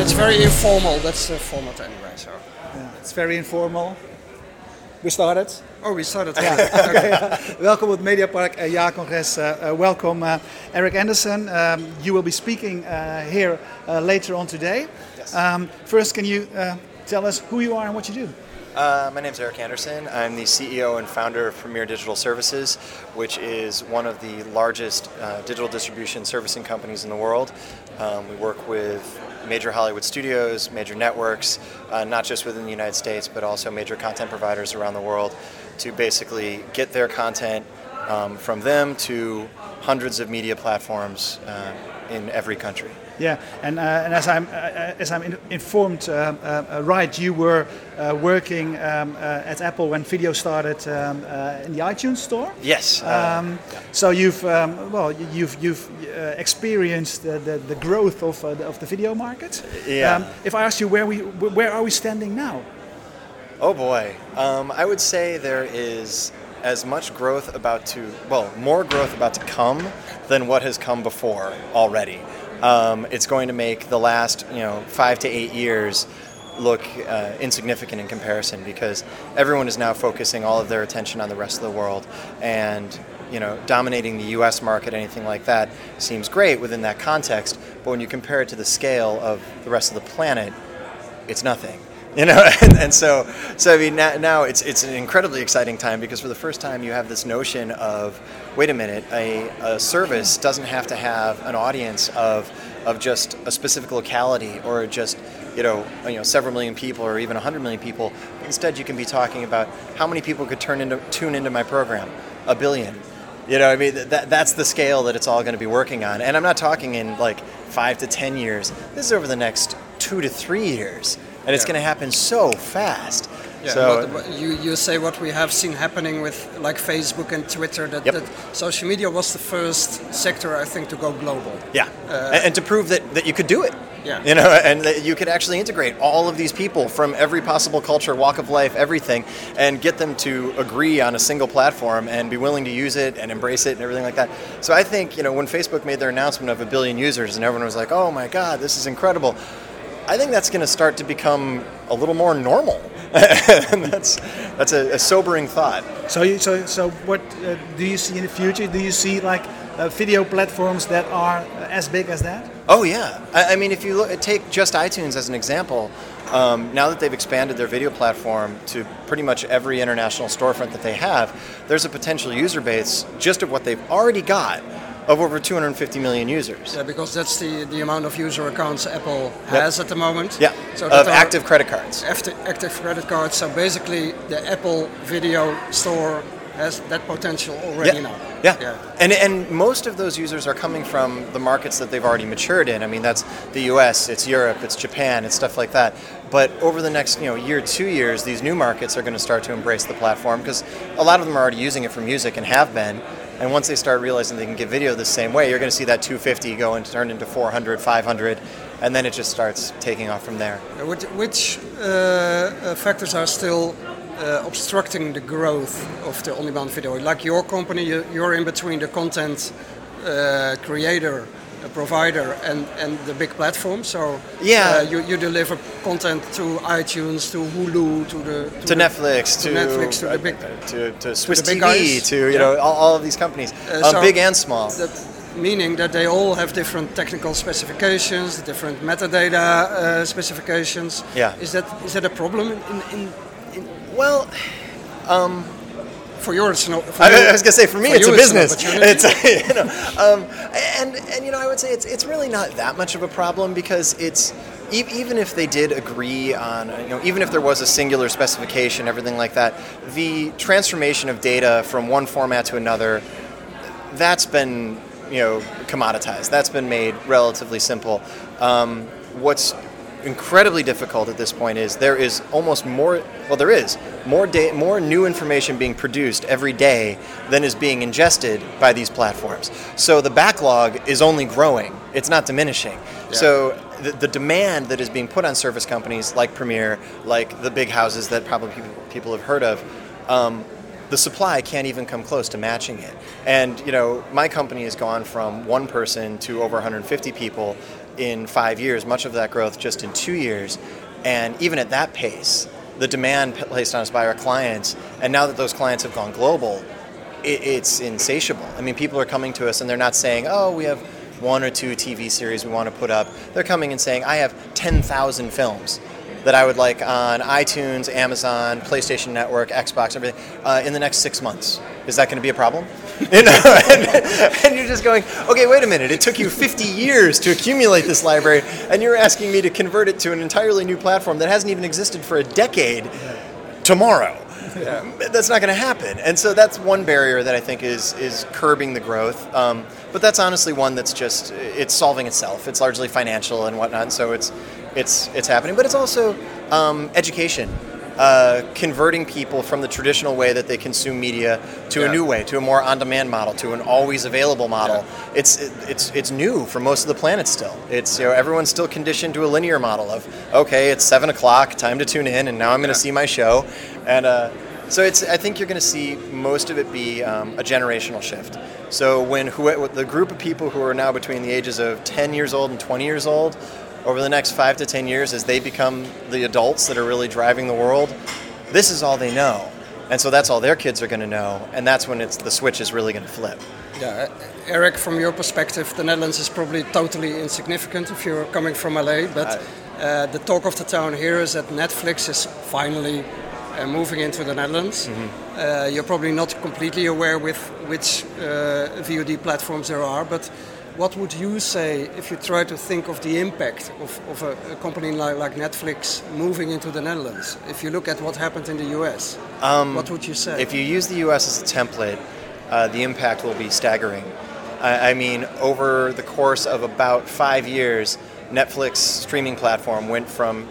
It's very informal. That's the format anyway. So. Yeah, it's very informal. We started. Oh, we started. Yeah. okay, uh, welcome at Mediapark uh, Ja Congress. Uh, uh, welcome, uh, Eric Anderson. Um, you will be speaking uh, here uh, later on today. Yes. Um, first, can you uh, tell us who you are and what you do? Uh, my name is Eric Anderson. I'm the CEO and founder of Premiere Digital Services, which is one of the largest uh, digital distribution servicing companies in the world. Um, we work with major Hollywood studios, major networks, uh, not just within the United States, but also major content providers around the world to basically get their content um, from them to hundreds of media platforms uh, in every country. Yeah, and, uh, and as I'm uh, as I'm in, informed, uh, uh, right, you were uh, working um, uh, at Apple when video started um, uh, in the iTunes store. Yes. uh, Um, So you've um, well you've you've uh, experienced the, the, the growth of uh, the, of the video market. Yeah. Um, if I ask you where we where are we standing now? Oh boy. Um, I would say there is as much growth about to, well, more growth about to come than what has come before already. Um, it's going to make the last, you know, five to eight years look uh, insignificant in comparison because everyone is now focusing all of their attention on the rest of the world. And you know dominating the US market anything like that seems great within that context. But when you compare it to the scale of the rest of the planet it's nothing you know and, and so so i mean now, now it's it's an incredibly exciting time because for the first time you have this notion of wait a minute a, a service doesn't have to have an audience of of just a specific locality or just you know you know several million people or even 100 million people instead you can be talking about how many people could turn into tune into my program a billion you know, I mean, that, that's the scale that it's all going to be working on. And I'm not talking in like five to 10 years. This is over the next two to three years. And it's Yeah. going to happen so fast. Yeah, so, but, but you, you say what we have seen happening with like Facebook and Twitter that, Yep. that social media was the first sector I think to go global. yeah. Uh, and, and to prove that, that you could do it. Yeah. You know, and that you could actually integrate all of these people from every possible culture, walk of life, everything, and get them to agree on a single platform and be willing to use it and embrace it and everything like that. So I think, you know, when Facebook made their announcement of a billion users and everyone was like, oh my God, this is incredible. I think that's going to start to become a little more normal. and that's, that's a, a sobering thought. So you, so so what uh, do you see in the future? Do you see like uh, video platforms that are uh, as big as that? Oh yeah, I, I mean, if you look, take just iTunes as an example, um, now that they've expanded their video platform to pretty much every international storefront that they have, there's a potential user base just of what they've already got of over 250 million users. Yeah, because that's the, the amount of user accounts Apple has at the moment. Yeah, So of active credit cards. active, active credit cards. So basically, the Apple Video Store has that potential already yeah. now. Yeah. Yeah. And, and most of those users are coming from the markets that they've already matured in. I mean, that's the US, it's Europe, it's Japan, it's stuff like that. But over the next you know year, two years, these new markets are going to start to embrace the platform because a lot of them are already using it for music and have been. And once they start realizing they can get video the same way, you're going to see that 250 go and turn into 400, 500, and then it just starts taking off from there. Which, which uh, factors are still uh, obstructing the growth of the on-demand video? Like your company, you, you're in between the content uh, creator, provider, and, and the big platform. So Yeah. uh, you, you deliver content to iTunes, to Hulu, to the to the- Netflix, to to, Netflix, to the big- to, to Swiss big TV, to you Yeah. know all, all of these companies, Uh, um, so big and small. That, meaning that they all have different technical specifications, different metadata uh, specifications. Yeah. Is that is that a problem in, in, in Well, for your it's no, for I, you- I was gonna say for me for it's a business. It's you know, um, and and you know I would say it's it's really not that much of a problem because it's e- even if they did agree on you know even if there was a singular specification everything like that the transformation of data from one format to another that's been you know commoditized. That's been made relatively simple. Um, what's incredibly difficult at this point is there is almost more. Well, there is more da- more new information being produced every day than is being ingested by these platforms. So the backlog is only growing. It's not diminishing. So the, the demand that is being put on service companies like Premiere, like the big houses that probably people, people have heard of. Um, the supply can't even come close to matching it. And you know, my company has gone from one person to over 150 people in five years. Much of that growth just in two years, and even at that pace, the demand placed on us by our clients, and now that those clients have gone global, it, it's insatiable. I mean, people are coming to us and they're not saying, "Oh, we have." One or two TV series we want to put up. They're coming and saying, I have 10,000 films that I would like on iTunes, Amazon, PlayStation Network, Xbox, everything uh, in the next six months. Is that going to be a problem? You know, and, and, you're just going, okay, wait a minute. It took you 50 years to accumulate this library, and you're asking me to convert it to an entirely new platform that hasn't even existed for a decade tomorrow. That's not going to happen, and so that's one barrier that I think is is curbing the growth. Um, but that's honestly one that's just it's solving itself. It's largely financial and whatnot, so it's it's it's happening. But it's also um, education, uh, converting people from the traditional way that they consume media to yeah. a new way, to a more on-demand model, to an always available model. Yeah. It's it, it's it's new for most of the planet still. It's you know everyone's still conditioned to a linear model of okay, it's seven o'clock, time to tune in, and now I'm going to see my show, and. Uh, so it's, I think you're going to see most of it be um, a generational shift. So when who, the group of people who are now between the ages of 10 years old and 20 years old over the next five to 10 years, as they become the adults that are really driving the world, this is all they know. And so that's all their kids are going to know. And that's when it's, the switch is really going to flip. Yeah, Eric, from your perspective, the Netherlands is probably totally insignificant if you're coming from LA. But uh, the talk of the town here is that Netflix is finally uh, moving into the Netherlands. Mm-hmm. Uh, you're probably not completely aware with which uh, VOD platforms there are, but what would you say if you try to think of the impact of, of a, a, company like, like, Netflix moving into the Netherlands? If you look at what happened in the US, um, what would you say? If you use the US as a template, uh, the impact will be staggering. I, I, mean, over the course of about five years, Netflix streaming platform went from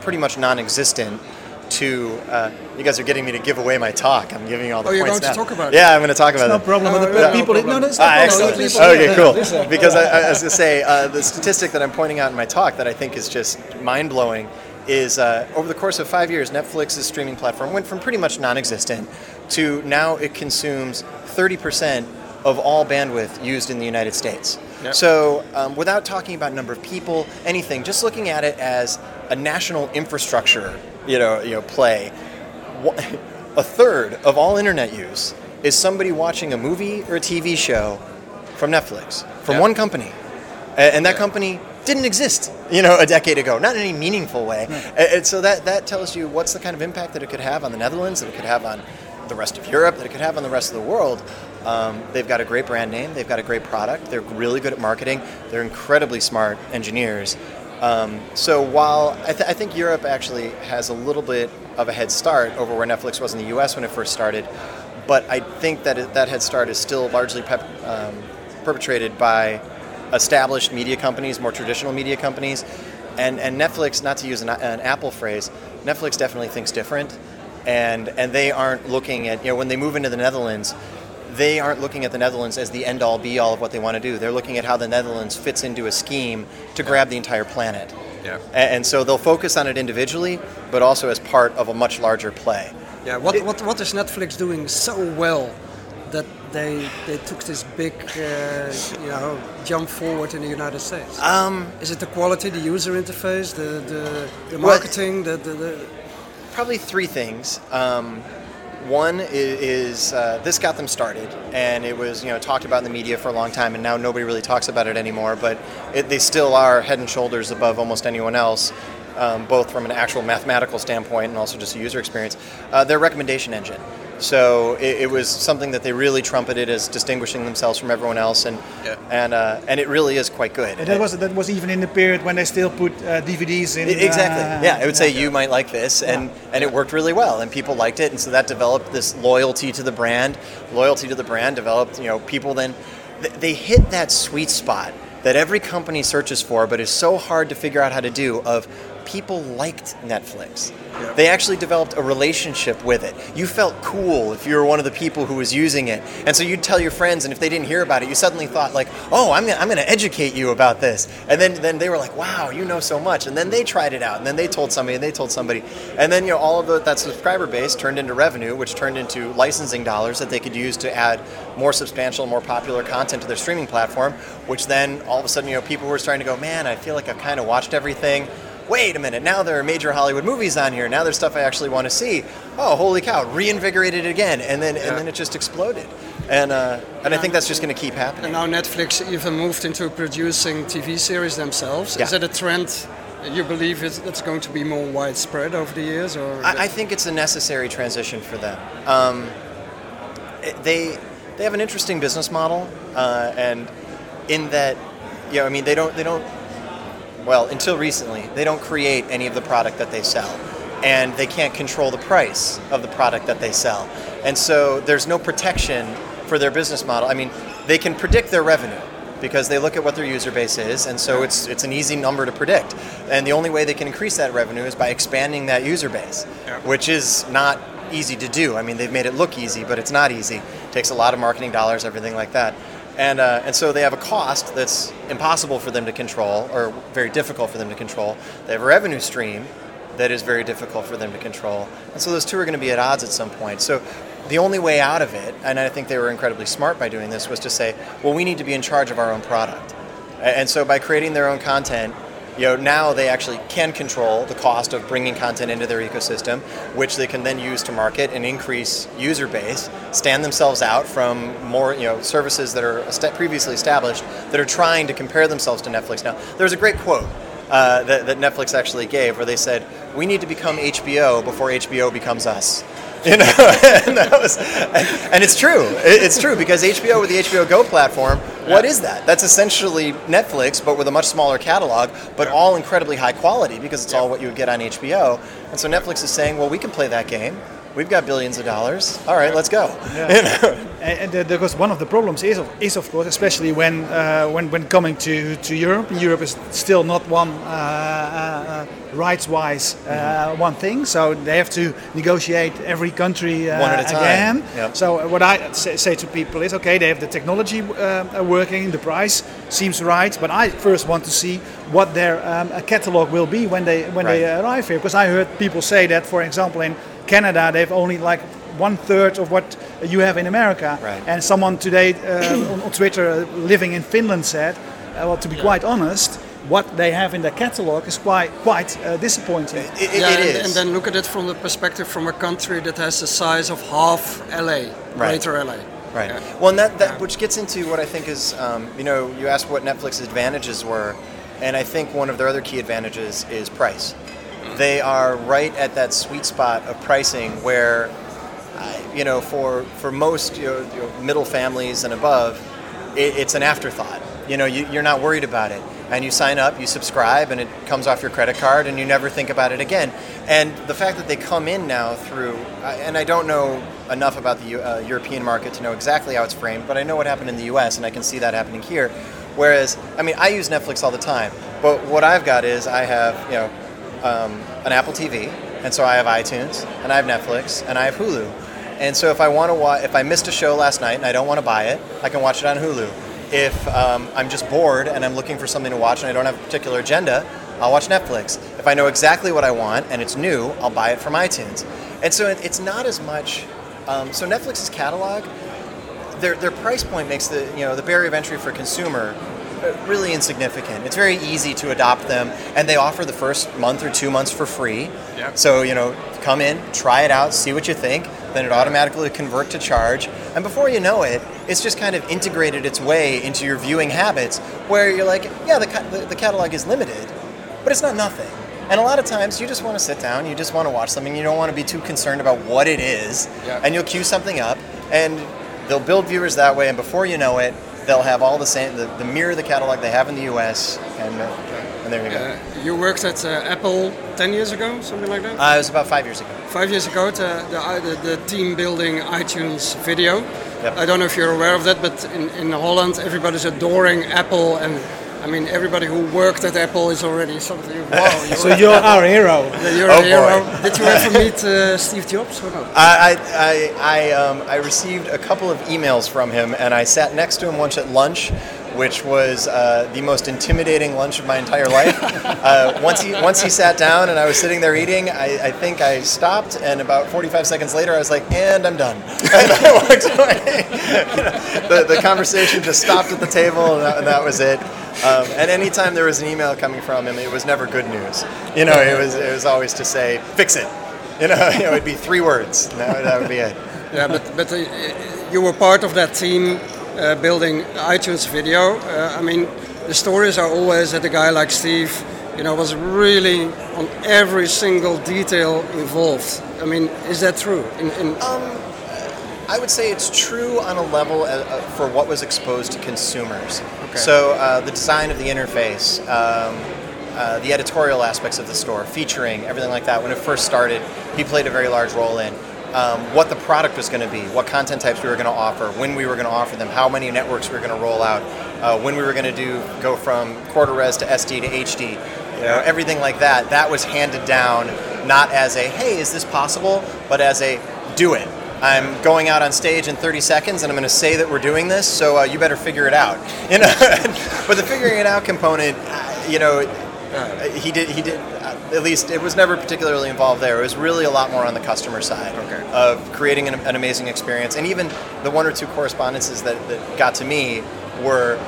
pretty much non existent to uh, you guys are getting me to give away my talk. I'm giving you all the oh, points you're going now. to talk about yeah, it. I'm going to talk about no it. Problem with the people. No, no, no, ah, excellent. Okay, cool. because I, I, was going to say uh, the statistic that I'm pointing out in my talk that I think is just mind blowing is uh, over the course of five years, Netflix's streaming platform went from pretty much non-existent to now it consumes 30% of all bandwidth used in the United States. Yep. So, um, without talking about number of people, anything, just looking at it as a national infrastructure, you know, you know, play. A third of all internet use is somebody watching a movie or a TV show from Netflix from yep. one company, and that company didn't exist, you know, a decade ago, not in any meaningful way. And so that that tells you what's the kind of impact that it could have on the Netherlands, that it could have on the rest of Europe, that it could have on the rest of the world. Um, they've got a great brand name. They've got a great product. They're really good at marketing. They're incredibly smart engineers. Um, so while I, th- I, think Europe actually has a little bit of a head start over where Netflix was in the U.S. when it first started, but I think that it, that head start is still largely pep- um, perpetrated by established media companies, more traditional media companies, and and Netflix. Not to use an, an Apple phrase, Netflix definitely thinks different, and and they aren't looking at you know when they move into the Netherlands they aren't looking at the Netherlands as the end all be all of what they want to do. They're looking at how the Netherlands fits into a scheme to yeah. grab the entire planet. Yeah. And, so they'll focus on it individually, but also as part of a much larger play. Yeah. What it, what what is Netflix doing so well that they they took this big uh, you know jump forward in the United States? Um, is it the quality, the user interface, the the, the marketing, well, the, the, the, probably three things. Um, one is, uh, this got them started, and it was you know talked about in the media for a long time, and now nobody really talks about it anymore. But it, they still are head and shoulders above almost anyone else, um, both from an actual mathematical standpoint and also just a user experience. Uh, their recommendation engine. So it, it, was something that they really trumpeted as distinguishing themselves from everyone else, and yeah. and uh, and it really is quite good. And that was that was even in the period when they still put uh, DVDs in. It, Exactly. Uh, yeah, I would say you might like this, and yeah. and it worked really well, and people liked it, and so that developed this loyalty to the brand. Loyalty to the brand developed. You know, people then they hit that sweet spot that every company searches for, but is so hard to figure out how to do. Of people liked Netflix. They actually developed a relationship with it. You felt cool if you were one of the people who was using it. And so you'd tell your friends, and if they didn't hear about it, you suddenly thought, like, oh, I'm gonna, I'm gonna educate you about this. And then, then they were like, wow, you know so much. And then they tried it out, and then they told somebody, and they told somebody. And then, you know, all of the, that subscriber base turned into revenue, which turned into licensing dollars that they could use to add more substantial, more popular content to their streaming platform, which then all of a sudden, you know, people were starting to go, man, I feel like I've kind of watched everything wait a minute, now there are major Hollywood movies on here. Now there's stuff I actually want to see. Oh, holy cow! Reinvigorated again, and then Yeah. and then it just exploded. And uh, and I think that's just going to keep happening. And now Netflix even moved into producing TV series themselves. Is Yeah. that a trend you believe is, that's going to be more widespread over the years? or I, I think it's a necessary transition for them. Um, they they have an interesting business model, uh, and in that, you know, I mean, they don't they don't. Well, until recently, they don't create any of the product that they sell, and they can't control the price of the product that they sell, and so there's no protection for their business model. I mean, they can predict their revenue because they look at what their user base is, and so it's it's an easy number to predict. And the only way they can increase that revenue is by expanding that user base, Yeah. which is not easy to do. I mean, they've made it look easy, but it's not easy. It takes a lot of marketing dollars, everything like that. And, uh, and so they have a cost that's impossible for them to control, or very difficult for them to control. They have a revenue stream that is very difficult for them to control. And so those two are going to be at odds at some point. So the only way out of it, and I think they were incredibly smart by doing this, was to say, well, we need to be in charge of our own product. And so by creating their own content, you know, now they actually can control the cost of bringing content into their ecosystem, which they can then use to market and increase user base, stand themselves out from more, you know, services that are previously established that are trying to compare themselves to Netflix. Now, there's a great quote uh, that, that Netflix actually gave where they said, "We need to become HBO before HBO becomes us." You know, and, that was, and, and it's true. It's true because HBO with the HBO Go platform, what is that? That's essentially Netflix, but with a much smaller catalog, but all incredibly high quality because it's all what you would get on HBO. And so Netflix is saying, well, we can play that game. We've got billions of dollars. All right, let's go. You know? And, and the- because one of the problems is, of, is of course, especially when uh, when when coming to, to Europe. Europe is still not one uh, uh, rights-wise uh, one thing, so they have to negotiate every country uh, One at a time. again. Yep. So what I say, to people is, okay, they have the technology uh, working, the price seems right, but I first want to see what their um, uh, catalog will be when they when they arrive here, because I heard people say that, for example, in Canada they've only like one third of what you have in America. Right. And someone today uh, on, on Twitter uh, living in Finland said, uh, well, to be quite honest, what they have in their catalog is quite quite uh, disappointing. It, it- yeah, it and, is. and then look at it from the perspective from a country that has the size of half LA, Greater LA. Right. Yeah. Well, and that, that which gets into what I think is, um, you know, you asked what Netflix's advantages were, and I think one of their other key advantages is price. They are right at that sweet spot of pricing where, you know, for for most you know, middle families and above, it, it's an afterthought. You know, you, you're not worried about it, and you sign up, you subscribe, and it comes off your credit card, and you never think about it again. And the fact that they come in now through, and I don't know enough about the uh, European market to know exactly how it's framed, but I know what happened in the U.S., and I can see that happening here. Whereas, I mean, I use Netflix all the time, but what I've got is I have, you know, um, an Apple TV, and so I have iTunes, and I have Netflix, and I have Hulu. And so if I want to watch, if I missed a show last night and I don't want to buy it, I can watch it on Hulu. If um, I'm just bored and I'm looking for something to watch and I don't have a particular agenda, I'll watch Netflix. If I know exactly what I want and it's new, I'll buy it from iTunes. And so it's not as much. Um, so Netflix's catalog, their, their price point makes the you know the barrier of entry for consumer Uh, really insignificant. It's very easy to adopt them, and they offer the first month or two months for free. Yeah. So you know, come in, try it out, see what you think. Then it automatically convert to charge, and before you know it, it's just kind of integrated its way into your viewing habits, where you're like, yeah, the the, the catalog is limited, but it's not nothing. And a lot of times, you just want to sit down, you just want to watch something, you don't want to be too concerned about what it is, Yeah. and you'll queue something up, and they'll build viewers that way, and before you know it, they'll have all the same, the, the mirror the catalog they have in the U.S., and, uh, and there you go. Uh, you worked at uh, Apple 10 years ago, something like that? Uh, it was about five years ago. Five years ago, the, the, the, the team building iTunes video. Yep. I don't know if you're aware of that, but in, in Holland, everybody's adoring Apple and I mean, everybody who worked at Apple is already something. Wow, you're, So you're our hero. you're Oh, a hero. Did you ever meet uh, Steve Jobs or not? I, I, I, I, um, I received a couple of emails from him, and I sat next to him once at lunch, which was uh, the most intimidating lunch of my entire life. uh, once he once he sat down and I was sitting there eating, I, I think I stopped, and about 45 seconds later, I was like, "And I'm done." And I walked away. the, the conversation just stopped at the table, and that, and that was it. Um, and anytime there was an email coming from him, it was never good news. You know, it was it was always to say, "Fix it." You know, you know, it'd be three words. and That would, that would be it. Yeah, but but uh, you were part of that team building iTunes Video. Uh, I mean, the stories are always that a guy like Steve, you know, was really on every single detail involved. I mean, is that true? In, in, I would say it's true on a level uh, uh, for what was exposed to consumers. So uh, the design of the interface, um, uh, the editorial aspects of the store, featuring everything like that. When it first started, he played a very large role in um, what the product was going to be, what content types we were going to offer, when we were going to offer them, how many networks we were going to roll out, uh, when we were going to do go from quarter res to SD to HD. You know, everything like that. That was handed down not as a hey, is this possible, but as a do it. I'm going out on stage in 30 seconds and I'm going to say that we're doing this, so uh, you better figure it out. You know, but the figuring it out component, uh, you know, he did. He did. At least it was never particularly involved there. It was really a lot more on the customer side Okay. of creating an, an amazing experience. And even the one or two correspondences that, that got to me were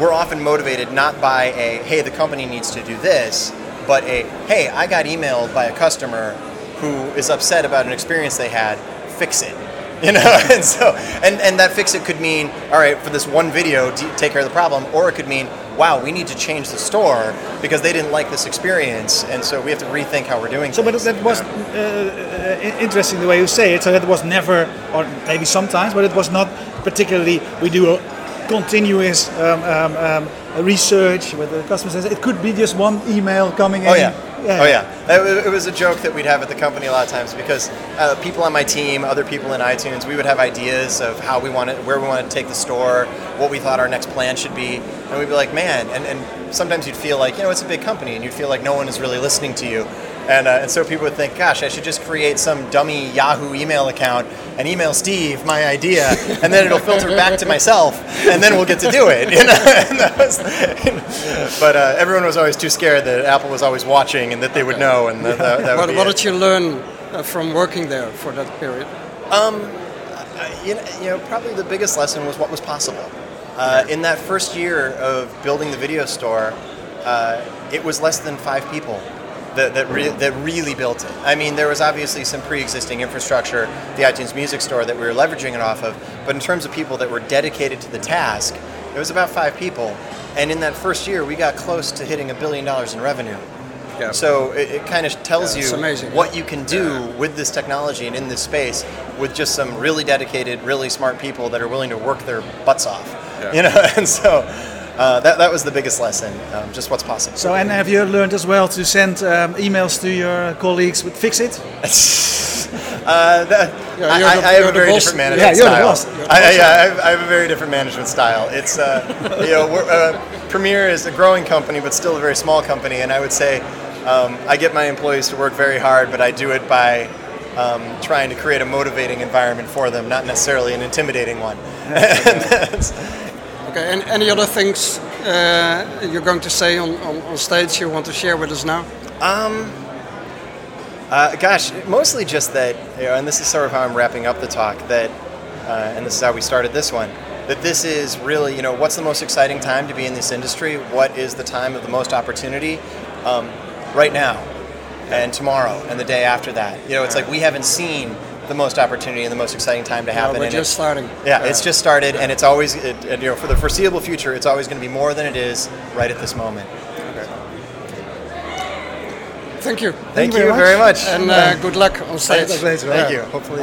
were often motivated not by a hey, the company needs to do this, but a hey, I got emailed by a customer who is upset about an experience they had. Fix it. You know, and so and, and that fix it could mean, all right, for this one video, take care of the problem, or it could mean, wow, we need to change the store because they didn't like this experience, and so we have to rethink how we're doing. So, but that was uh, uh, interesting the way you say it. So that was never, or maybe sometimes, but it was not particularly. We do a continuous um, um, um, research with the customers. It could be just one email coming in. Oh yeah. Oh yeah. It, it was a joke that we'd have at the company a lot of times because uh, people on my team, other people in iTunes, we would have ideas of how we wanted, where we wanted to take the store, what we thought our next plan should be, and we'd be like, man. And, and sometimes you'd feel like, you know, it's a big company, and you'd feel like no one is really listening to you. And, uh, and so people would think, gosh, I should just create some dummy Yahoo email account and email Steve my idea, and then it'll filter back to myself, and then we'll get to do it. You know? And that was- but uh, everyone was always too scared that Apple was always watching and that they would know, and that, that, that would what be what did you learn uh, from working there for that period? you know, you know, probably the biggest lesson was what was possible. Uh, in that first year of building the video store, uh, it was less than five people that that, re- that really built it. I mean, there was obviously some pre-existing infrastructure, the iTunes Music Store that we were leveraging it off of, but in terms of people that were dedicated to the task, it was about five people. And in that first year, we got close to hitting a billion dollars in revenue. Yeah. So it, it kind of tells Yeah, you amazing. what you can do with this technology and in this space with just some really dedicated, really smart people that are willing to work their butts off. You know, and so uh, that, that was the biggest lesson, um, just what's possible. So, and have you learned as well to send um, emails to your colleagues with fix it? Uh, that, Yeah, I, you're I, the- I have a very boss. different management Yeah, you're style. boss. You're the I, I- boss. yeah, I have, I have a very different management style. It's uh, you know, we're, uh, Premiere is a growing company, but still a very small company, and I would say um, I get my employees to work very hard, but I do it by um, trying to create a motivating environment for them, not necessarily an intimidating one. Okay, and any other things uh, you're going to say on, on, on stage you want to share with us now? Uh, gosh, mostly just that, you know, and this is sort of how I'm wrapping up the talk. That, uh, and this is how we started this one. That this is really, you know, what's the most exciting time to be in this industry? What is the time of the most opportunity? Um, right now, and tomorrow, and the day after that. You know, it's like we haven't seen the most opportunity and the most exciting time to happen. we're and just it- starting. Yeah, it's just started, and it's always, it, and, you know, for the foreseeable future, it's always going to be more than it is right at this moment. Thank you. Thank, you you very very much. And uh, good luck on stage. Thank you. Hopefully.